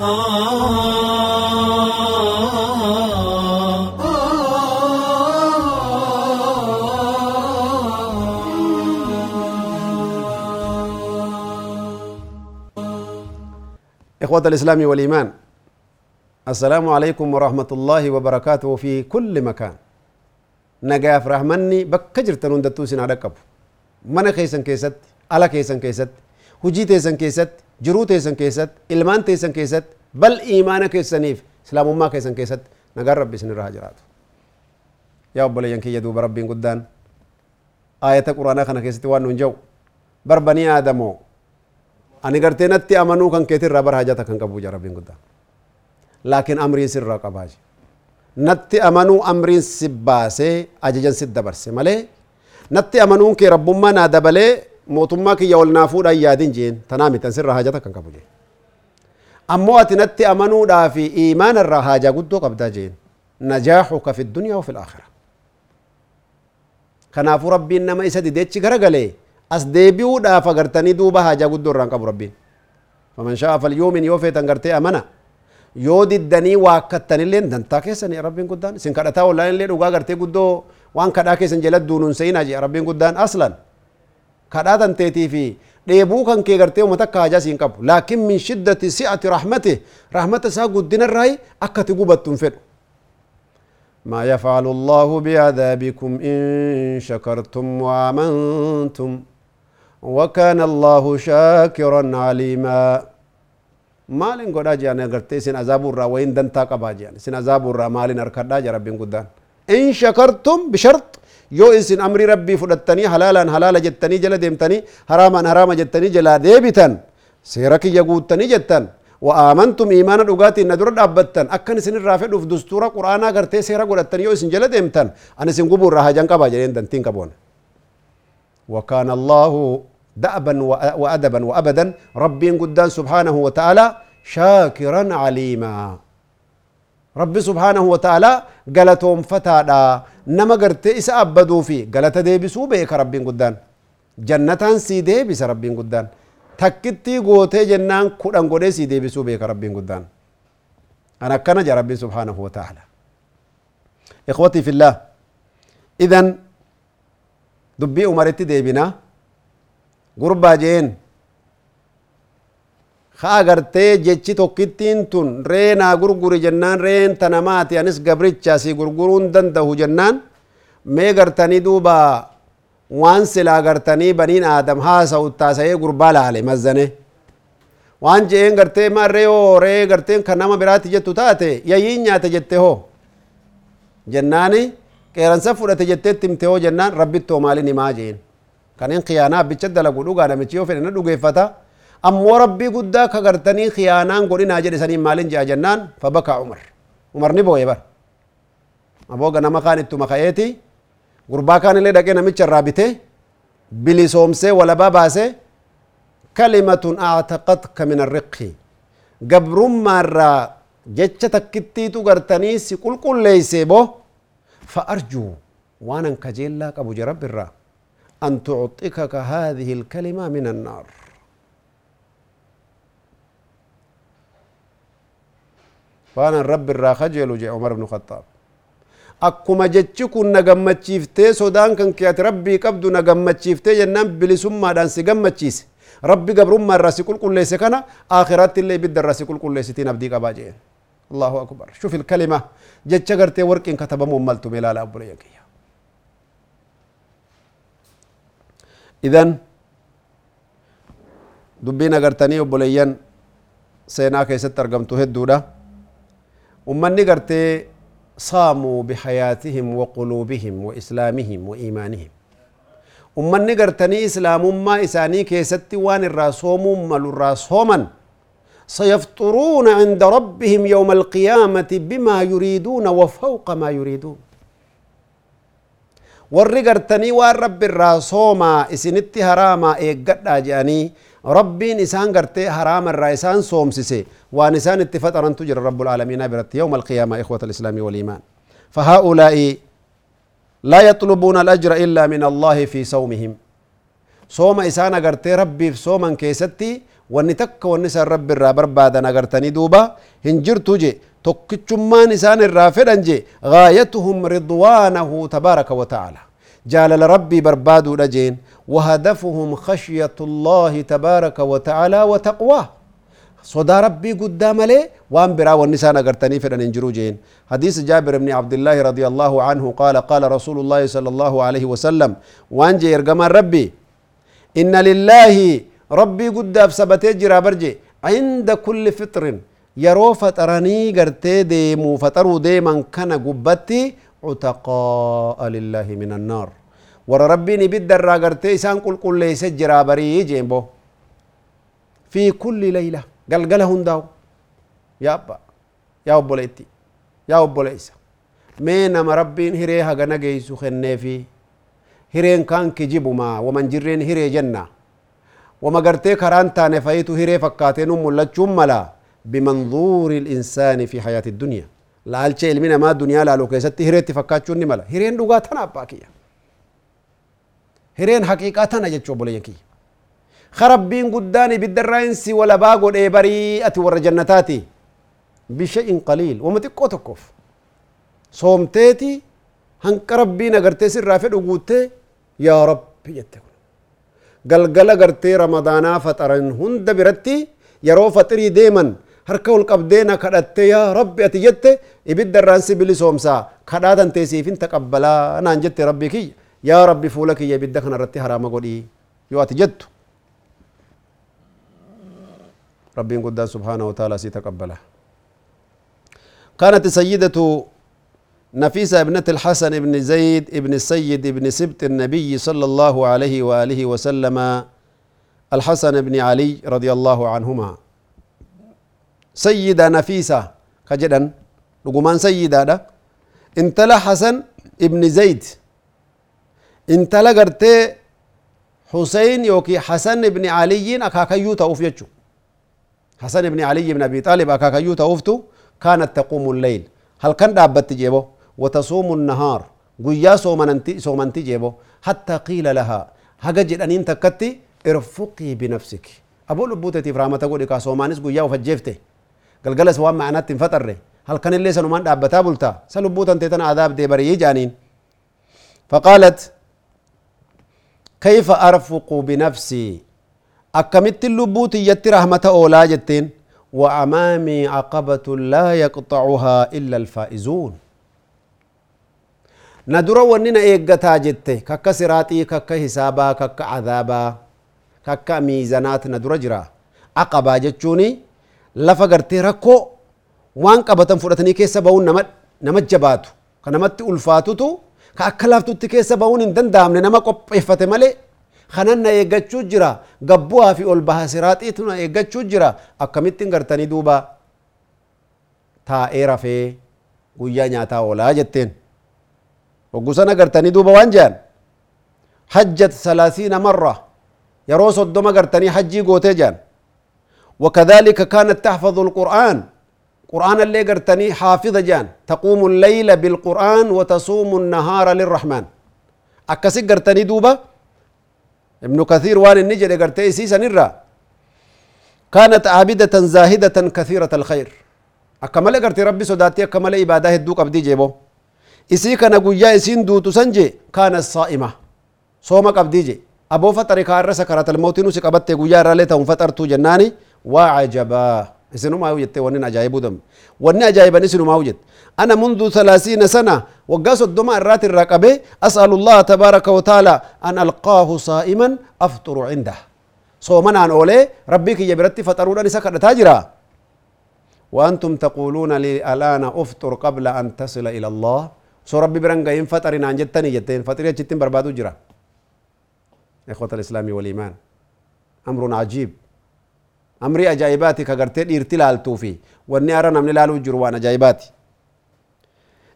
إخوة الإسلام والإيمان السلام عليكم ورحمة الله وبركاته في كل مكان. نجاف رحمني بكجر تنون دتو سنا دقب من كيسن كيست؟ على كيسن كيست؟ هجي تيسن كيست؟ جرو تيسن كيست إلمان تيسن كيست بل إيمان كيسنيف سلام ما كيسن كيست نجار ربي سن الرهجرات يا أبو لين كي يدوب ربي قدان آية القرآن خنا كيست وان نجو بربني آدمو ani gartee natti amanuu kan keetii irraa bara hajata kan qabu jaa rabbiin guddaa laakiin amriin sirraa qabaa natti amanuu amriin si baasee ajajan si dabarse malee natti amanuun kee rabbummaa naa dabalee mootummaa kiyya ol naa fuudhaan yaadin jeen tanaa mitan sirraa hajata kan qabu jeen ammoo ati natti amanuudhaa fi iimaana irraa haajaa guddoo qabdaa jeen najaaxuka fi dunyaa wa laakhira kanaafuu rabbiin nama isa dideechi garagalee as deebi'uudhaaf agartanii duuba haajaa guddoo irraan qabu rabbiin faman sha'a falyuumin yoo feetan gartee amana yoo diddanii waakkattanillee dantaa keessanii rabbiin guddaan isin kadhataa ollaan illee dhugaa gartee guddoo waan kadhaa keessan jala duunuun seenaa jee rabbiin guddaan aslan كراتن تيتي في ديبو كان كي غرتي ومتا كاجا سين كاب لكن من شدة سعة رحمته رحمة سا قدن الرأي أكا تقوبت تنفر ما يفعل الله بعذابكم إن شكرتم وآمنتم وكان الله شاكرا عليما مالين قد أجي أنا غرتي سين عذاب الرأي وين دنتا قباجي سين عذاب الرأي مالين أركاد أجي ربين قدان إن شكرتم بشرط yoo isin amrii rabbii fudhattanii halaalaan halaala jettanii jala deemtanii haraamaan haraama jettanii jalaa deebitan seera kiyya guuttanii jettan وآمنتم إيمان دغاتي ندر دابتن أكن سن الرافع دف دستورة قرآن غرتي سيرا غدتن يو سن جل ديمتن أنا سن غبور راها جان قبا جلين دنتين كبون وكان الله دأبا وأدبا وأبدا ربي قدان سبحانه وتعالى شاكرا عليما ربي سبحانه وتعالى قالتهم فتادا إسا أبدو في قالت ديبسو بيك ربي قدان جنة سي ديبس ربي قدان تكتي قوتي جنان كودان قودي سي ديبسو بيك ربي قدان أنا كان جا ربي سبحانه وتعالى إخوتي في الله إذن دبي أمرتي ديبنا gurbaa jeen ka agartee jechi tokkittiin tun ree naa gurguri jennaan reen tanamaati anis gabricha si gurguruun dandahu jennaan mee gartanii duuba waan silaa gartanii baniin aadam haasa'u taasa'ee gurbaa laale mazzane waan je'een gartee marree hoo ree garteen kan nama biraatti jettu taate yayyiin nyaate jette hoo jennaani qeeransa fudhate jetteetti himte hoo jennaan rabbittoo maalin himaa jeen kanin khiyaanaa abbicha dalagu dhugaa namichi yoo fedhe na dhugeeffata أمو ربي قد كغرتني خيانان قولي ناجر إساني مالين جا جنان فبكى عمر. عمر نبو يبر أبو غنا مخان إتو مخايتي غربا اللي دقين أمي چرابته بلي سومسي ولا باباسي كلمة أعتقدك من الرقي قبرم مرة جتشة تكتيتو غرتني سي كل كل ليسي بو. فأرجو وأنا كجيلا كابو جرب الرا. أن تعطيك هذه الكلمة من النار. فانا الرب الراخج يلوجي عمر بن الخطاب. أكما جتشي كن نغمة چيفتي سودان كان كيات ربي قبدو نغمة چيفتي جنن بلي سمى دان سغمة چيس ربي قبر ما الرسي كل كل ليس كان آخرات اللي بد الرسي كل كل ليس تين أبدي الله أكبر. شوف الكلمة. جتشي غرتي ورقين كتب ممالتو ملالا أبو ليكي إذن دبينا غرتاني أبو ليين سيناكي ستر قمتو هدو ده wa quluubihim wa islaamihim wa iimaanihim ummanni gartanii islaamummaa isaanii keessatti waan irraa soomuu malu irraa sooman سيفطرون عند ربهم يوم القيامة بما يريدون وفوق ما يريدون gartanii waan rabbi irraa soomaa isinitti haraamaa eeggadhaa ربي نسان قرتي حرام الرئيسان صوم سيسي ونسان اتفت أن تجر رب العالمين برت يوم القيامة إخوة الإسلام والإيمان فهؤلاء لا يطلبون الأجر إلا من الله في صومهم صوم إسان قرتي ربي في صوما كيستي ونتك ونسى الرب الرابر بعد نقرتني دوبا هنجر تجي تكتشما نسان الرافد أنجي غايتهم رضوانه تبارك وتعالى جعل ربي بربادو لجين وهدفهم خشية الله تبارك وتعالى وتقواه. صدى ربي قدام لي وان برا والنسان اغرتني فدن انجرو جين. حديث جابر بن عبد الله رضي الله عنه قال قال رسول الله صلى الله عليه وسلم وان جي ربي إن لله ربي قد أفسبتي جرا برجي عند كل فطر يرو فطرني قرتي ديمو فطرو ديما كان قبتي عتقاء لله من النار. ور ربي نبد الرا قرتي سان قل قل ليس جرا بري جيمبو في كل ليلة قال قال هنداو يا أبا يا أبو ليتي يا أبو ليس مين ما ربي هري هغنا جيسو خنة في؟ هرين كان كجيبو ما ومن جرين هري جنة وما قرتي كران تاني فايتو هيري فكاتين ملتشم ملا. بمنظور الإنسان في حياة الدنيا. لا الشيء علمنا ما الدنيا لا لو كيست هيري تفكاتشون ملا هيرين دوغاتنا باكيا هيرين حقيقاتنا جتشو بوليكي خربين قداني بالدرائنسي ولا باقو بريئة ور جنتاتي بشيء قليل وما تقو تكوف صومتيتي هنك ربي نغرتي سر رافد يا رب يتكو galgala gartee ramadaanaa faxaran hunda biratti yeroo faxirii deeman harka ol qabdee na kadhatte yaa rabbi ati jette ibidda irraan si bilisoomsaa kadhaa tantee siifin taqabbalaa naan jette rabbi kiyya rabbi fuula kiyya ibidda kana irratti haraama godhii yoo ati jettu ربين قدام سبحانه وتعالى سي تقبله. كانت سيدة نفيسة ابنة الحسن بن زيد ابن السيد ابن سبت النبي صلى الله عليه وآله وسلم الحسن بن علي رضي الله عنهما. سيدة نفيسة. كجدا؟ لقمان سيدة انتلا حسن ابن زيد. انتلا قرتي حسين يوكي حسن بن علي أكاكيو توف يجو. حسن بن علي بن أبي طالب أكاكيو توفتو كانت تقوم الليل. هل كان دابت جيبو؟ وتصوم النهار. قيا صومنتي صومنتي جيبو. حتى قيل لها هجج أن تكتي ارفقي بنفسك. أبو لبوتة فرامة تقول إكا صومانيس قيا وفجيفته قال قال سوام معنات تنفتر هل كان اللي سنمان دابتا بلتا؟ سلبوتا تيتنا عذاب دي بري جانين. فقالت كيف أرفق بنفسي؟ أكمت اللبوت يتي رحمة أولا جتين وأمامي عقبة لا يقطعها إلا الفائزون. ندرا وننا إيقتا جتة كاكا سراتي كاكا حسابا كاكا عذابا كاكا ميزانات ندرا جرا. عقبا جتشوني لفقرتي ركو وان قبطن فرتني كيسا باون نمت نمت جباتو كنمت ألفاتو تو ka akka laaftutti keessa ba'uun hin danda'amne nama qopheeffate malee kanan na eeggachuu jira gabbu'aa fi ol baha siraaxiitu na eeggachuu jira akkamittiin gartanii duuba taa'ee rafee guyyaa nyaataa oolaa jetteen وقسنا قرتني دوبا وانجان حجت ثلاثين مرة يروس الدم قرتني حجي قوتي جان وكذلك كانت تحفظ القرآن قرآن اللي قرتني حافظ جان. تقوم الليل بالقرآن وتصوم النهار للرحمن. أكسي قرتني دوبا ابن كثير وان النجد قرتي سيسا نرى. كانت عابدة زاهدة كثيرة الخير. أكمل قرتي ربي سوداتي أكمل إبادة الدوك أبدي جيبو. guyyaa isiin duutu san je kaana saa'ima sooma qabdii je aboo faxare kaarra sakaratal mawtiin usi qabatte guyyaa irraalee ta'uun faxartuu jennaani waa cajabaa إسنو ما وجدت ونن أجايبو دم. ونن أجايب إسنو ما وجدت أنا منذ ثلاثين سنة وقاس الدماء الرات الرقبة أسأل الله تبارك وتعالى أن ألقاه صائما أفطر عنده. صومنا عن أولي ربك يبرت فطرون أني سكر تاجرا. وأنتم تقولون لي الآن أفطر قبل أن تصل إلى الله. سو ربي برنغا ينفطر إن أنجتني جتين فطر يجتين بربادو جرا. إخوة الإسلام والإيمان أمر عجيب. أمري أجايباتي كغرتي إرتلال توفي واني أرى نمني لالو جروان أجايباتي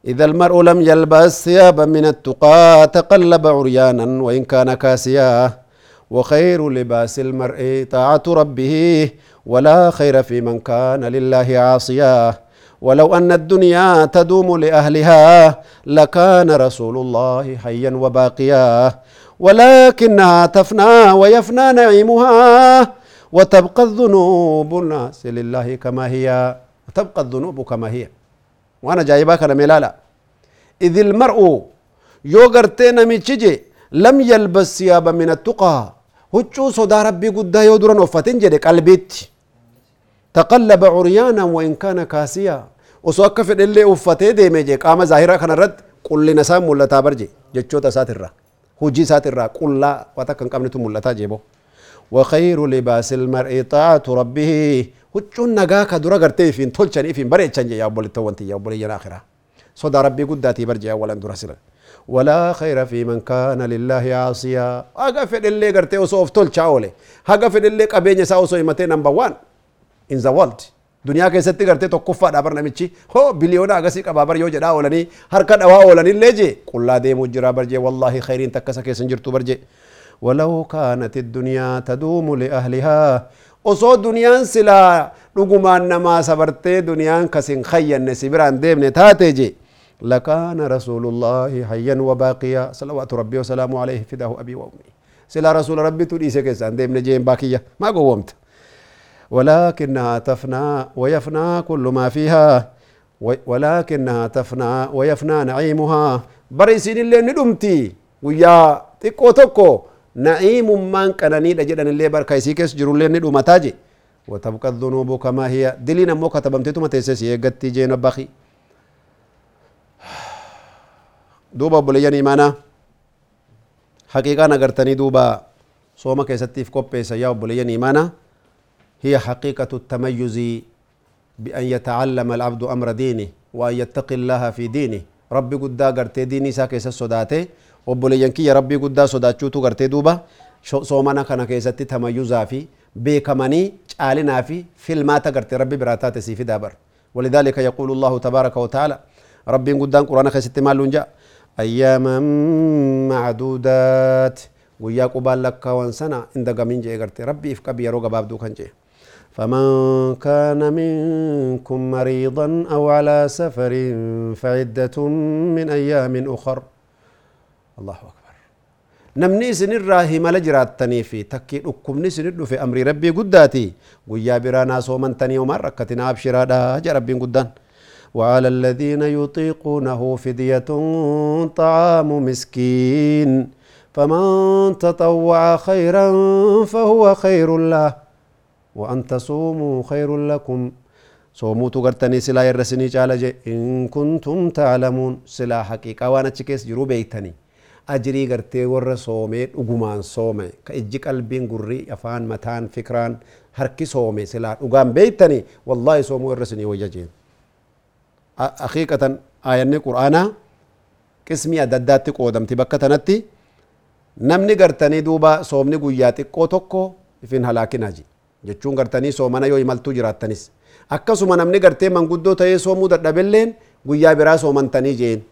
إذا المرء لم يلبس ثيابا من التقى تقلب عريانا وإن كان كاسيا وخير لباس المرء طاعة ربه ولا خير في من كان لله عاصيا ولو أن الدنيا تدوم لأهلها لكان رسول الله حيا وباقيا ولكنها تفنى ويفنى نعيمها وتبقى الذنوب الناس لله كما هي. وتبقى الذنوب كما هي. وأنا جايباك أنا ملالا إذ المرء يوغرتين ميتشيجي لم يلبس ثيابا من التقى. هجو صدا ربي قد يودرن وفتن جدي قلبيت. تقلب عريانا وإن كان كاسيا. وسوك في اللي وفتي ديمي جي قام ظاهرا كان رد. قل لنسام ملتا برجي. جچو تساترا هجي ساترا قل لا. وتكن قمنتم ملتا جيبو. وخير لباس المرء طاعة ربه. وچون نجاك درا قرتي فين تلشان إفين بري تشان يا بول التوانتي يا بول ينآخرة صدى ربي قداتي برجع ولا ندرا ولا خير في من كان لله عاصيا. أقف اللي قرتي وصوف تلش أولي. هقف اللي قبين يساو سوي متين نمبر وان. إن زوالت دنيا كيسة تقرتي تقفة دابر نمتشي هو بليونا أغسي كبابر يوجد أولاني هركان أولاني اللي جي قل لا دي والله خيرين تكسا كيسن جرتو ولو كانت الدنيا تدوم لأهلها osoo duniyaan silaa dhugumaan namaa sabartee duniyaan kasin khayyanne si biraan deemne taate لكان رسول الله حيا وباقيا صلوات ربي وسلامه عليه فداه أبي وأمي. سلا رسول ربي تودي سكس عند ابن جيم باقيه ما قومت ولكنها تفنى ويفنى كل ما فيها. ولكنها تفنى ويفنى نعيمها. بريسين اللي ندمتي. ويا تكو تكو. نعيمummaan qananiidha jedhanillee barka isii keessa jirullee ni dhumataa je وتبقى الذنوب كما هي. دلينا مو كتبمتي ما تيسس يغتي جين بخي دوبا بليان إيمانا حقيقة نغرتني دوبا. صوما كيستيف كوبي سيا بليان إيمانا هي حقيقة التميز بأن يتعلم العبد أمر دينه وأن يتقي الله في دينه. ربي قد غرتي ديني سا كيسس صداته obboleeyyan kiyya rabbii guddaa sodaachuutu gartee duuba. Soomana kana keessatti tamayyuzaa fi beekamanii caalinaa fi filmaata gartee rabbi biraa taate sii fidaa bar ولذلك يقول الله تبارك وتعالى ربي قدام قرآن خيست مالون جاء أياما معدودات ويا قبال لك وانسنا عند قمين قرتي ربي إفكا بيرو قباب دو كان جي فمن كان منكم مريضا أو على سفر فعدة من أيام أخر الله أكبر نمني سنر راهي مال جراتني في تكي أكمني سنر في أمر ربي قداتي ويا برانا صومن تني ومر ركتنا أبشرا دا ربي قدان وعلى الذين يطيقونه فدية طعام مسكين فمن تطوع خيرا فهو خير له وأن تصوموا خير لكم صوموا تغرتني سلا يرسني إن كنتم تعلمون سلا حقيقة وأنا تشكيس جرو بيتني ajirii gartee warra soomee dhugumaan soome ka ijji qalbiin gurri afaan mataan fikraan harki soome silaa dhugaan beeytani wallaahi soomuu irra sinii wayya jeen haqiiqatan aayanni qur'aanaa qismii adda addaatti qoodamti bakka tanatti namni gartanii duuba soomni guyyaa xiqqoo tokko ifin halaakinaji jechuun gartanii soomana yoo imaltuu jiraattanis akkasuma namni gartee manguddoo ta'ee soomuu dadhabelleen guyyaa biraa soomantanii jeen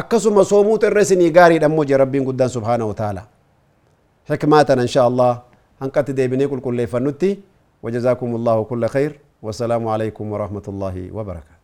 akkasuma soomuutu irra isinii gaariidha immoo jee rabbiin guddaan subhaana wa taala xikmaatan insha allah hanqatti deebinee qulqulleeffannutti وجزاكم الله كل خير والسلام عليكم ورحمة الله وبركاته